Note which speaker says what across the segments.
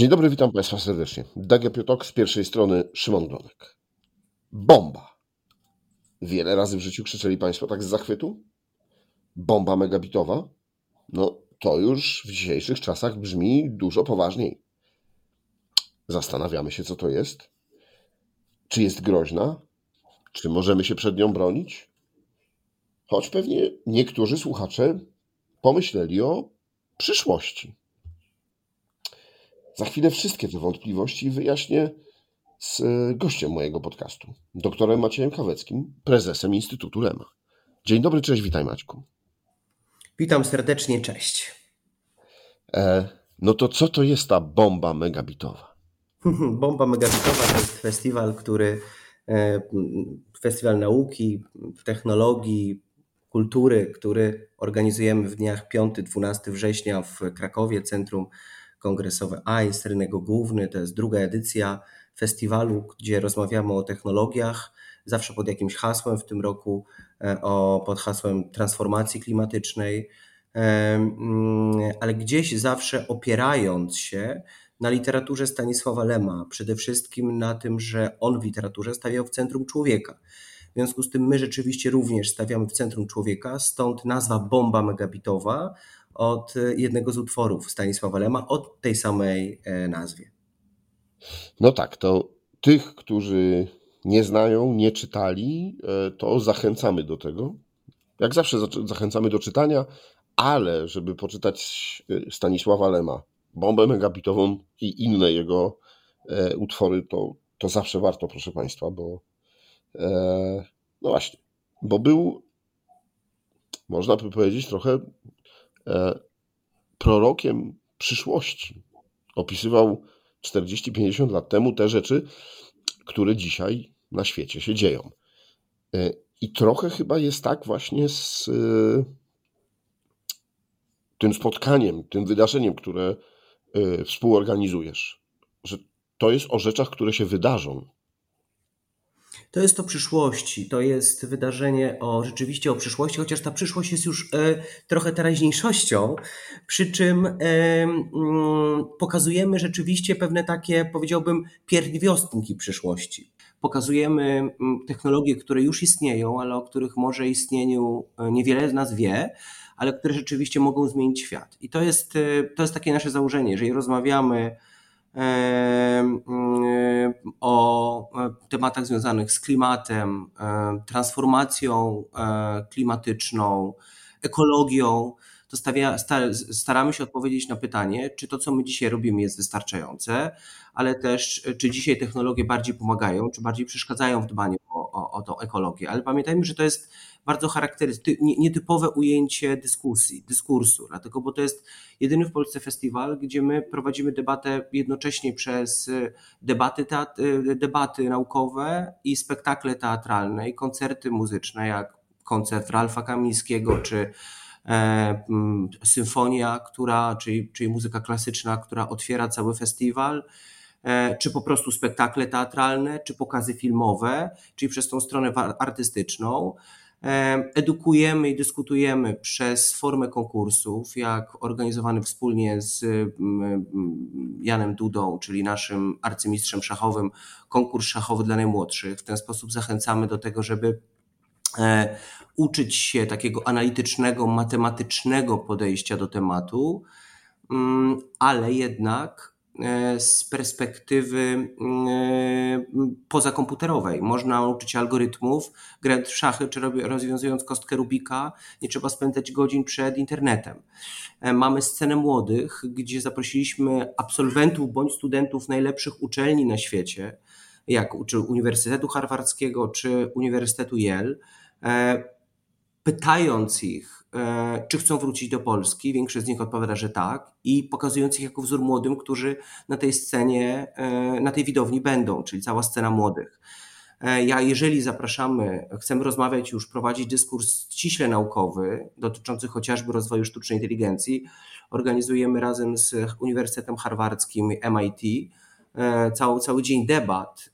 Speaker 1: Dzień dobry, witam Państwa serdecznie. Dagia Piotok z pierwszej strony, Szymon Glonek. Bomba. Wiele razy w życiu krzyczeli Państwo tak z zachwytu? Bomba megabitowa? No to już w dzisiejszych czasach brzmi dużo poważniej. Zastanawiamy się, co to jest. Czy jest groźna? Czy możemy się przed nią bronić? Choć pewnie niektórzy słuchacze pomyśleli o przyszłości. Za chwilę wszystkie te wątpliwości wyjaśnię z gościem mojego podcastu, doktorem Maciejem Kaweckim, prezesem Instytutu Lema. Dzień dobry, cześć, witaj Maćku.
Speaker 2: Witam serdecznie, cześć.
Speaker 1: E, no to co to jest ta bomba megabitowa?
Speaker 2: bomba megabitowa to jest festiwal, który e, festiwal nauki, technologii, kultury, który organizujemy w dniach 5-12 września w Krakowie, Centrum kongresowe AIS, rynek główny, to jest druga edycja festiwalu, gdzie rozmawiamy o technologiach, zawsze pod jakimś hasłem, w tym roku e, o, pod hasłem transformacji klimatycznej, e, mm, ale gdzieś zawsze opierając się na literaturze Stanisława Lema, przede wszystkim na tym, że on w literaturze stawiał w centrum człowieka. W związku z tym my rzeczywiście również stawiamy w centrum człowieka, stąd nazwa bomba megabitowa, od jednego z utworów Stanisława Lema o tej samej e, nazwie.
Speaker 1: No tak, to tych, którzy nie znają, nie czytali, e, to zachęcamy do tego. Jak zawsze zachęcamy do czytania, ale żeby poczytać e, Stanisława Lema, Bombę Megabitową i inne jego utwory, to, to zawsze warto, proszę Państwa, bo no właśnie, bo był, można by powiedzieć, trochę E, prorokiem przyszłości. Opisywał 40-50 lat temu te rzeczy, które dzisiaj na świecie się dzieją. E, I trochę chyba jest tak właśnie z e, tym spotkaniem, tym wydarzeniem, które współorganizujesz, że to jest o rzeczach, które się wydarzą.
Speaker 2: To jest o przyszłości, to jest wydarzenie o rzeczywiście o przyszłości, chociaż ta przyszłość jest już e, trochę teraźniejszością, przy czym e, mm, pokazujemy rzeczywiście pewne takie, powiedziałbym, pierwiostnki przyszłości. Pokazujemy mm, technologie, które już istnieją, ale o których może istnieniu e, niewiele z nas wie, ale które rzeczywiście mogą zmienić świat. I to jest, to jest takie nasze założenie. Jeżeli rozmawiamy o tematach związanych z klimatem, transformacją e, klimatyczną, ekologią, to stawia, staramy się odpowiedzieć na pytanie, czy to, co my dzisiaj robimy, jest wystarczające, ale też, czy dzisiaj technologie bardziej pomagają, czy bardziej przeszkadzają w dbaniu o, o, tą ekologię. Ale pamiętajmy, że to jest bardzo charakterystyczne, nietypowe ujęcie dyskusji, dyskursu, dlatego, bo to jest jedyny w Polsce festiwal, gdzie my prowadzimy debatę jednocześnie przez debaty, y, debaty naukowe i spektakle teatralne i koncerty muzyczne, jak koncert Ralfa Kamińskiego, czy e, symfonia, która, czyli, czyli muzyka klasyczna, która otwiera cały festiwal czy po prostu spektakle teatralne, czy pokazy filmowe, czyli przez tą stronę artystyczną. Edukujemy i dyskutujemy przez formę konkursów, jak organizowany wspólnie z Janem Dudą, czyli naszym arcymistrzem szachowym, konkurs szachowy dla najmłodszych. W ten sposób zachęcamy do tego, żeby e, uczyć się takiego analitycznego, matematycznego podejścia do tematu, mm, ale jednak E, z perspektywy e, pozakomputerowej. Można uczyć algorytmów, grając w szachy czy rozwiązując kostkę Rubika, nie trzeba spędzać godzin przed internetem. E, mamy scenę młodych, gdzie zaprosiliśmy absolwentów bądź studentów najlepszych uczelni na świecie, jak czy Uniwersytetu Harvardzkiego, czy Uniwersytetu Yale, pytając ich, E, czy chcą wrócić do Polski. Większość z nich odpowiada, że tak. I pokazując ich jako wzór młodym, którzy na tej scenie, e, na tej widowni będą, czyli cała scena młodych. E, ja, jeżeli zapraszamy, chcemy rozmawiać już, prowadzić dyskurs ściśle naukowy, dotyczący chociażby rozwoju sztucznej inteligencji, organizujemy razem z Uniwersytetem Harvardzkim MIT cały, cały dzień debat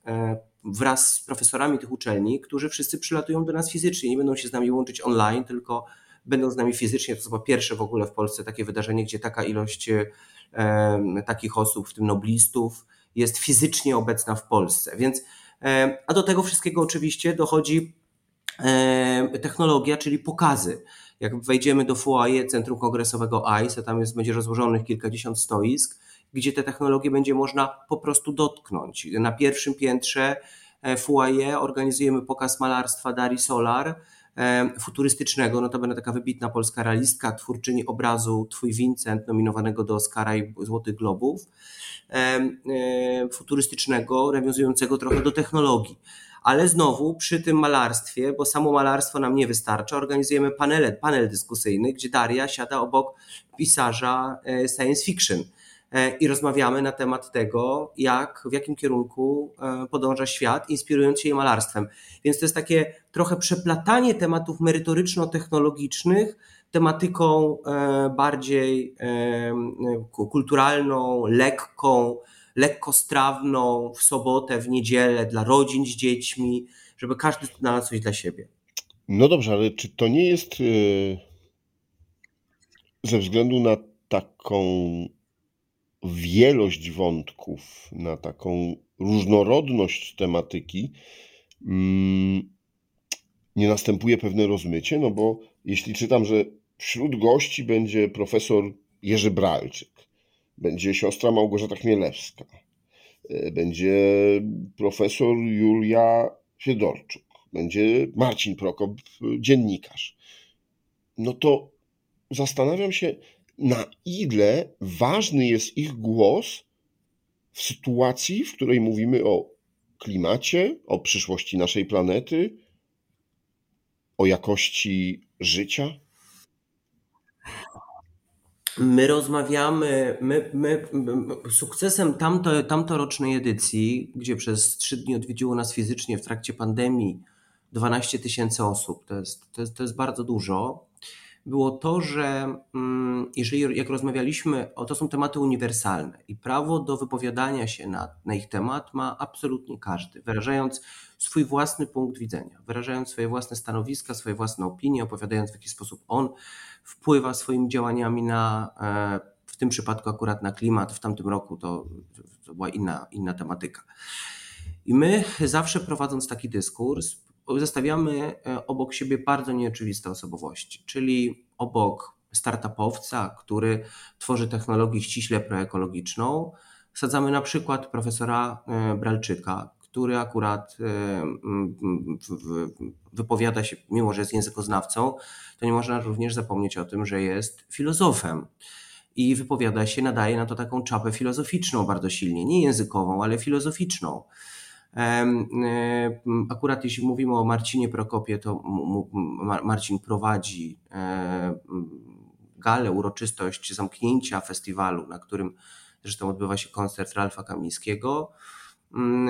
Speaker 2: wraz z profesorami tych uczelni, którzy wszyscy przylatują do nas fizycznie, nie będą się z nami łączyć online, tylko będą z nami fizycznie. To chyba pierwsze w ogóle w Polsce takie wydarzenie, gdzie taka ilość e, takich osób, w tym noblistów, jest fizycznie obecna w Polsce. Więc, a do tego wszystkiego oczywiście dochodzi technologia, czyli pokazy. Jak wejdziemy do foyer Centrum Kongresowego ICE, tam jest, będzie rozłożonych kilkadziesiąt stoisk, gdzie te technologie będzie można po prostu dotknąć. Na pierwszym piętrze e, foyer organizujemy pokaz malarstwa Dari Solar, e, futurystycznego, no to będzie taka wybitna polska realistka, twórczyni obrazu Twój Vincent, nominowanego do Oscara i Złotych Globów, e, futurystycznego, nawiązującego trochę do technologii. Ale znowu przy tym malarstwie, bo samo malarstwo nam nie wystarcza, organizujemy panele, panel dyskusyjny, gdzie Daria siada obok pisarza e, science fiction. e, i rozmawiamy na temat tego, jak, w jakim kierunku e, podąża świat, inspirując się jej malarstwem. Więc to jest takie trochę przeplatanie tematów merytoryczno-technologicznych tematyką bardziej kulturalną, lekką, lekkostrawną w sobotę, w niedzielę dla rodzin z dziećmi, żeby każdy znalazł coś dla siebie.
Speaker 1: No dobrze, ale czy to nie jest e, ze względu na taką wielość wątków, na taką różnorodność tematyki, mm, nie następuje pewne rozmycie? No bo jeśli czytam, że wśród gości będzie profesor Jerzy Bralczyk, będzie siostra Małgorzata Chmielewska, e, będzie profesor Julia Fiedorczuk, będzie Marcin Prokop, dziennikarz. No to zastanawiam się, na ile ważny jest ich głos w sytuacji, w której mówimy o klimacie, o przyszłości naszej planety, o jakości życia.
Speaker 2: My rozmawiamy, my, my, sukcesem tamto, tamtorocznej edycji, gdzie przez trzy dni odwiedziło nas fizycznie w trakcie pandemii 12 tysięcy osób, to jest, to, jest, to jest bardzo dużo, było to, że mm, jeżeli jak rozmawialiśmy, o to są tematy uniwersalne i prawo do wypowiadania się na, na ich temat ma absolutnie każdy, wyrażając swój własny punkt widzenia, wyrażając swoje własne stanowiska, swoje własne opinie, opowiadając w jaki sposób on wpływa swoimi działaniami na, e, w tym przypadku akurat na klimat, w tamtym roku to, to była inna, inna tematyka. I my zawsze prowadząc taki dyskurs, zestawiamy e, obok siebie bardzo nieoczywiste osobowości, czyli obok startupowca, który tworzy technologię ściśle proekologiczną, sadzamy na przykład profesora e, Bralczyka, który akurat wypowiada się, mimo że jest językoznawcą, to nie można również zapomnieć o tym, że jest filozofem. I wypowiada się, nadaje na to taką czapę filozoficzną bardzo silnie, nie językową, ale filozoficzną. Akurat jeśli mówimy o Marcinie Prokopie, to Marcin prowadzi galę, uroczystość zamknięcia festiwalu, na którym zresztą odbywa się koncert Ralfa Kamińskiego. Mm,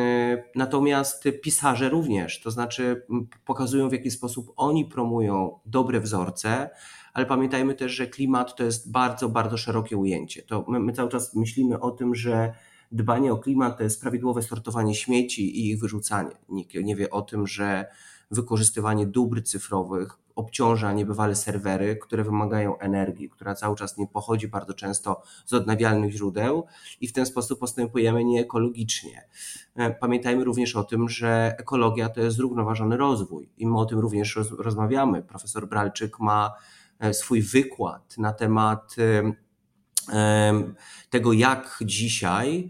Speaker 2: natomiast pisarze również, to znaczy pokazują w jaki sposób oni promują dobre wzorce, ale pamiętajmy też, że klimat to jest bardzo, bardzo szerokie ujęcie. To my, my cały czas myślimy o tym, że dbanie o klimat to jest prawidłowe sortowanie śmieci i ich wyrzucanie. Nikt nie wie o tym, że wykorzystywanie dóbr cyfrowych obciąża niebywale serwery, które wymagają energii, która cały czas nie pochodzi bardzo często z odnawialnych źródeł i w ten sposób postępujemy nieekologicznie. E, pamiętajmy również o tym, że ekologia to jest zrównoważony rozwój i my o tym również roz, rozmawiamy. Profesor Bralczyk ma e, swój wykład na temat e, tego, jak dzisiaj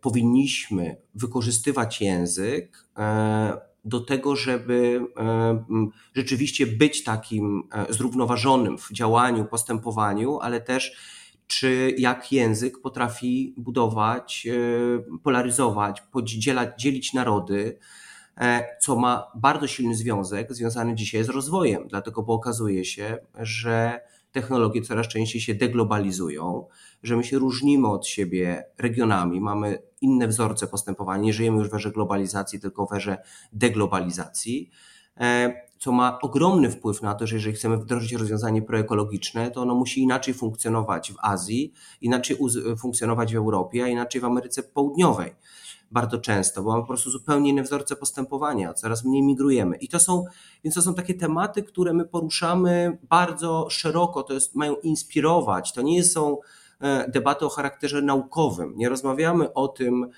Speaker 2: powinniśmy wykorzystywać język do tego, żeby e, rzeczywiście być takim e, zrównoważonym w działaniu, postępowaniu, ale też czy jak język potrafi budować, e, polaryzować, podzielać, dzielić narody, co ma bardzo silny związek związany dzisiaj z rozwojem, dlatego bo okazuje się, że technologie coraz częściej się deglobalizują, że my się różnimy od siebie regionami, mamy inne wzorce postępowania, nie żyjemy już w erze globalizacji, tylko w erze deglobalizacji, e, co ma ogromny wpływ na to, że jeżeli chcemy wdrożyć rozwiązanie proekologiczne, to ono musi inaczej funkcjonować w Azji, inaczej funkcjonować w Europie, a inaczej w Ameryce Południowej. Bardzo często, bo mamy po prostu zupełnie inne wzorce postępowania, coraz mniej migrujemy. I to są, więc to są takie tematy, które my poruszamy bardzo szeroko, to jest, mają inspirować. To nie są e, debaty o charakterze naukowym. Nie rozmawiamy o tym,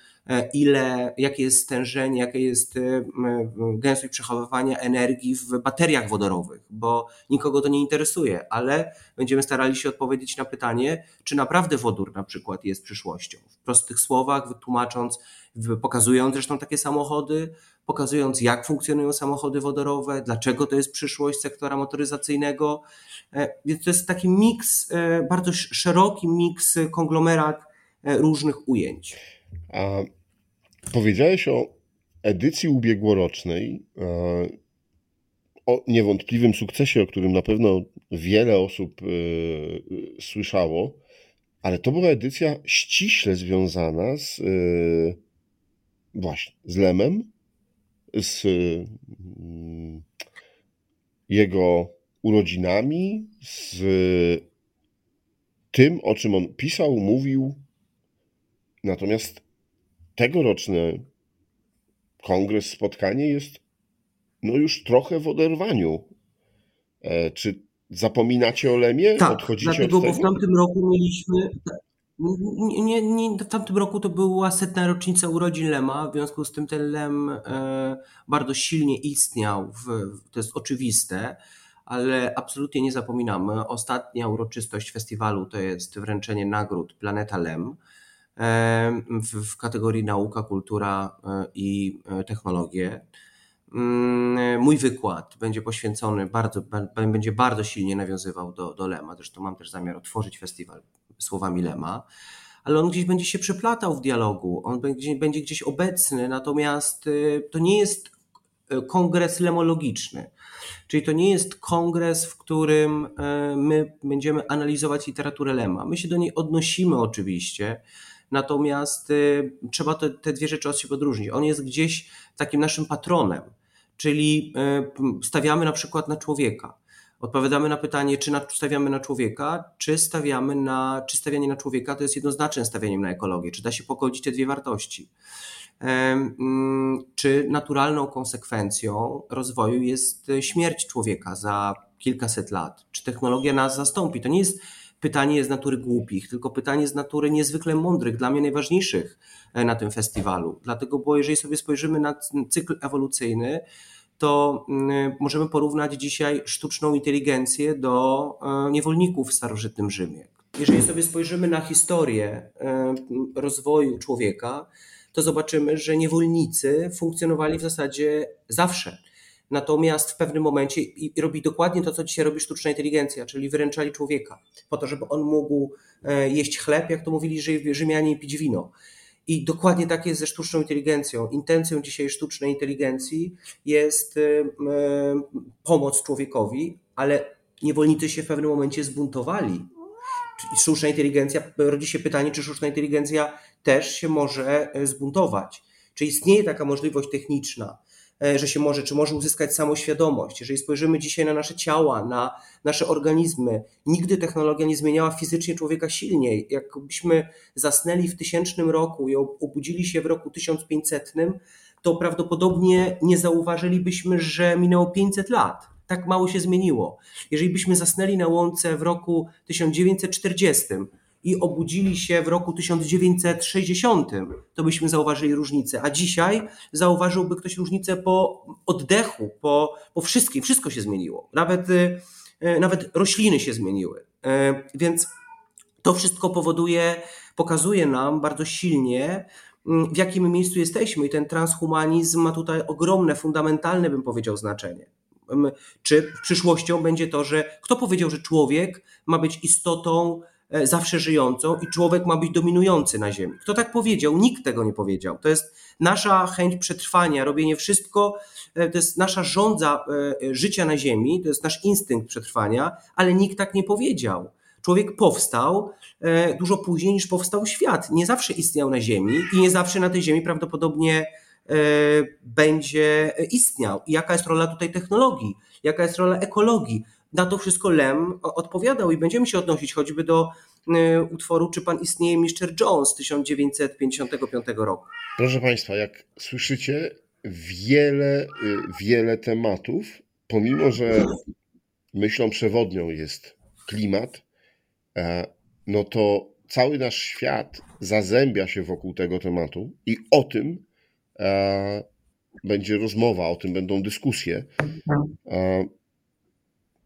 Speaker 2: ile, jakie jest stężenie, jakie jest e, gęstość przechowywania energii w bateriach wodorowych, bo nikogo to nie interesuje, ale będziemy starali się odpowiedzieć na pytanie, czy naprawdę wodór na przykład jest przyszłością. W prostych słowach, wytłumacząc, pokazując zresztą takie samochody, pokazując jak funkcjonują samochody wodorowe, dlaczego to jest przyszłość sektora motoryzacyjnego. E, więc to jest taki miks, bardzo szeroki miks, konglomerat różnych ujęć.
Speaker 1: A powiedziałeś o edycji ubiegłorocznej, e, o niewątpliwym sukcesie, o którym na pewno wiele osób e, słyszało, ale to była edycja ściśle związana z e, właśnie z Lemem, z mm, jego urodzinami, z tym, o czym on pisał, mówił. Natomiast tegoroczny kongres, spotkanie jest no już trochę w oderwaniu. E, czy zapominacie o Lemie?
Speaker 2: Tak, Odchodzicie dlatego, od tego? bo w tamtym roku mieliśmy... Nie, nie, nie, w tamtym roku to była setna rocznica urodzin Lema, w związku z tym ten Lem e, bardzo silnie istniał, w, to jest oczywiste, ale absolutnie nie zapominamy. Ostatnia uroczystość festiwalu to jest wręczenie nagród Planeta Lem w, kategorii nauka, kultura e, i e, technologie. Mm, mój wykład będzie poświęcony bardzo, będzie bardzo silnie nawiązywał do, do Lema. Zresztą mam też zamiar otworzyć festiwal słowami Lema, ale on gdzieś będzie się przeplatał w dialogu, on będzie, będzie gdzieś obecny, natomiast e, to nie jest kongres lemologiczny. Czyli to nie jest kongres, w którym my będziemy analizować literaturę Lema. My się do niej odnosimy oczywiście, natomiast y, trzeba te, te dwie rzeczy od siebie odróżnić. On jest gdzieś takim naszym patronem, czyli y, stawiamy na przykład na człowieka. Odpowiadamy na pytanie, czy stawiamy na człowieka, czy stawiamy na, czy stawianie na człowieka to jest jednoznaczne stawianiem na ekologię, czy da się pogodzić te dwie wartości. Mm, czy naturalną konsekwencją rozwoju jest śmierć człowieka za kilkaset lat? Czy technologia nas zastąpi? To nie jest pytanie z natury głupich, tylko pytanie z natury niezwykle mądrych, dla mnie najważniejszych e, na tym festiwalu. Dlatego, bo jeżeli sobie spojrzymy na cykl ewolucyjny, to mm, możemy porównać dzisiaj sztuczną inteligencję do e, niewolników w starożytnym Rzymie. Jeżeli sobie spojrzymy na historię e, rozwoju człowieka, to zobaczymy, że niewolnicy funkcjonowali w zasadzie zawsze natomiast w pewnym momencie i robi dokładnie to, co dzisiaj robi sztuczna inteligencja, czyli wyręczali człowieka, po to, żeby on mógł e, jeść chleb, jak to mówili Rzymianie, i pić wino. I dokładnie tak jest ze sztuczną inteligencją. Intencją dzisiaj sztucznej inteligencji jest e, e, pomoc człowiekowi, ale niewolnicy się w pewnym momencie zbuntowali. Sztuczna inteligencja, rodzi się pytanie, czy sztuczna inteligencja też się może zbuntować. Czy istnieje taka możliwość techniczna, że się może, czy może uzyskać samoświadomość. Jeżeli spojrzymy dzisiaj na nasze ciała, na nasze organizmy, nigdy technologia nie zmieniała fizycznie człowieka silniej. Jakbyśmy zasnęli w tysięcznym roku i obudzili się w roku 1500, to prawdopodobnie nie zauważylibyśmy, że minęło 500 lat. Tak mało się zmieniło. Jeżeli byśmy zasnęli na łące w roku 1940, i obudzili się w roku 1960, to byśmy zauważyli różnicę. A dzisiaj zauważyłby ktoś różnicę po oddechu, po, po wszystkim. Wszystko się zmieniło. Nawet, y, y, nawet rośliny się zmieniły. Y, więc to wszystko powoduje, pokazuje nam bardzo silnie, w jakim miejscu jesteśmy, i ten transhumanizm ma tutaj ogromne, fundamentalne, bym powiedział, znaczenie. Czy przyszłością będzie to, że kto powiedział, że człowiek ma być istotą zawsze żyjącą i człowiek ma być dominujący na Ziemi. Kto tak powiedział? Nikt tego nie powiedział. To jest nasza chęć przetrwania, robienie wszystko, e, to jest nasza żądza e, życia na Ziemi, to jest nasz instynkt przetrwania, ale nikt tak nie powiedział. Człowiek powstał dużo później niż powstał świat. Nie zawsze istniał na Ziemi i nie zawsze na tej Ziemi prawdopodobnie będzie istniał. I jaka jest rola tutaj technologii? Jaka jest rola ekologii? Na to wszystko Lem odpowiadał i będziemy się odnosić choćby do y, utworu Czy Pan istnieje Mr. Jones z 1955 roku.
Speaker 1: Proszę Państwa, jak słyszycie, wiele, y, wiele tematów, pomimo że myślą przewodnią jest klimat, e, no to cały nasz świat zazębia się wokół tego tematu i o tym e, będzie rozmowa, o tym będą dyskusje.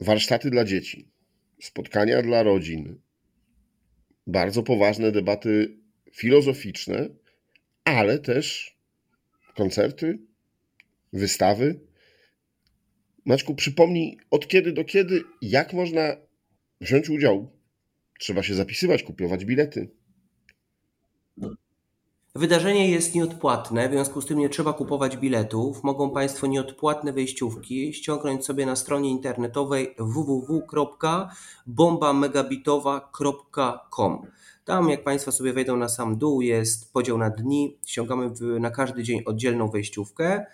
Speaker 1: Warsztaty dla dzieci, spotkania dla rodzin, bardzo poważne debaty filozoficzne, ale też koncerty, wystawy. Maćku, przypomnij, od kiedy do kiedy, jak można wziąć udział? Trzeba się zapisywać, kupować bilety.
Speaker 2: Wydarzenie jest nieodpłatne, w związku z tym nie trzeba kupować biletów. Mogą Państwo nieodpłatne wejściówki ściągnąć sobie na stronie internetowej www.bombamegabitowa.com. Tam, jak Państwo sobie wejdą na sam dół, jest podział na dni. Ściągamy na każdy dzień oddzielną wejściówkę.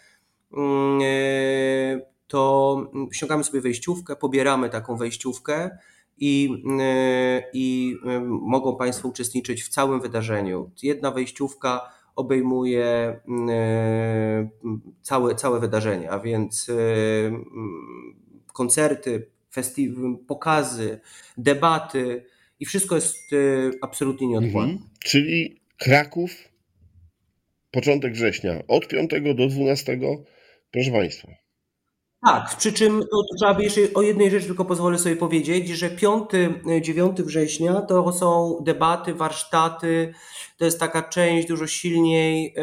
Speaker 2: Mm, e, to ściągamy sobie wejściówkę, pobieramy taką wejściówkę i, e, i e, mogą Państwo uczestniczyć w całym wydarzeniu. Jedna wejściówka obejmuje całe, całe wydarzenie, a więc koncerty, festiwal, pokazy, debaty i wszystko jest absolutnie nieodpłatne. Mhm.
Speaker 1: Czyli Kraków, początek września, od 5 do 12, proszę Państwa.
Speaker 2: Tak, przy czym to trzeba by jeszcze o jednej rzeczy tylko pozwolę sobie powiedzieć, że 5-9 września to są debaty, warsztaty, to jest taka część dużo silniej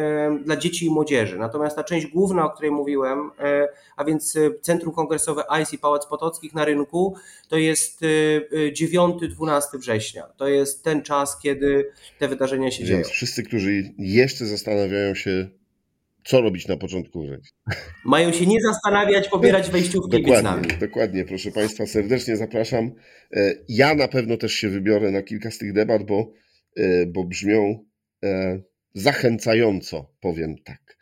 Speaker 2: dla dzieci i młodzieży. Natomiast ta część główna, o której mówiłem, e, a więc Centrum Kongresowe ICE i Pałac Potockich na rynku, to jest 9-12 e, września. To jest ten czas, kiedy te wydarzenia się
Speaker 1: Więc
Speaker 2: dzieją.
Speaker 1: Wszyscy, którzy jeszcze zastanawiają się, co robić na początku września.
Speaker 2: Mają się nie zastanawiać, pobierać wejściówki
Speaker 1: dokładnie, dokładnie, proszę Państwa, serdecznie zapraszam. E, ja na pewno też się wybiorę na kilka z tych debat, bo, e, bo brzmią e, zachęcająco, powiem tak.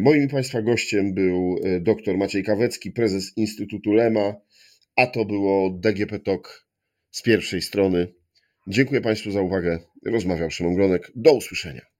Speaker 1: Moim Państwa gościem był dr Maciej Kawecki, prezes Instytutu Lema, a to było DGP Talk z pierwszej strony. Dziękuję Państwu za uwagę. Rozmawiał Szymon Gronek. Do usłyszenia.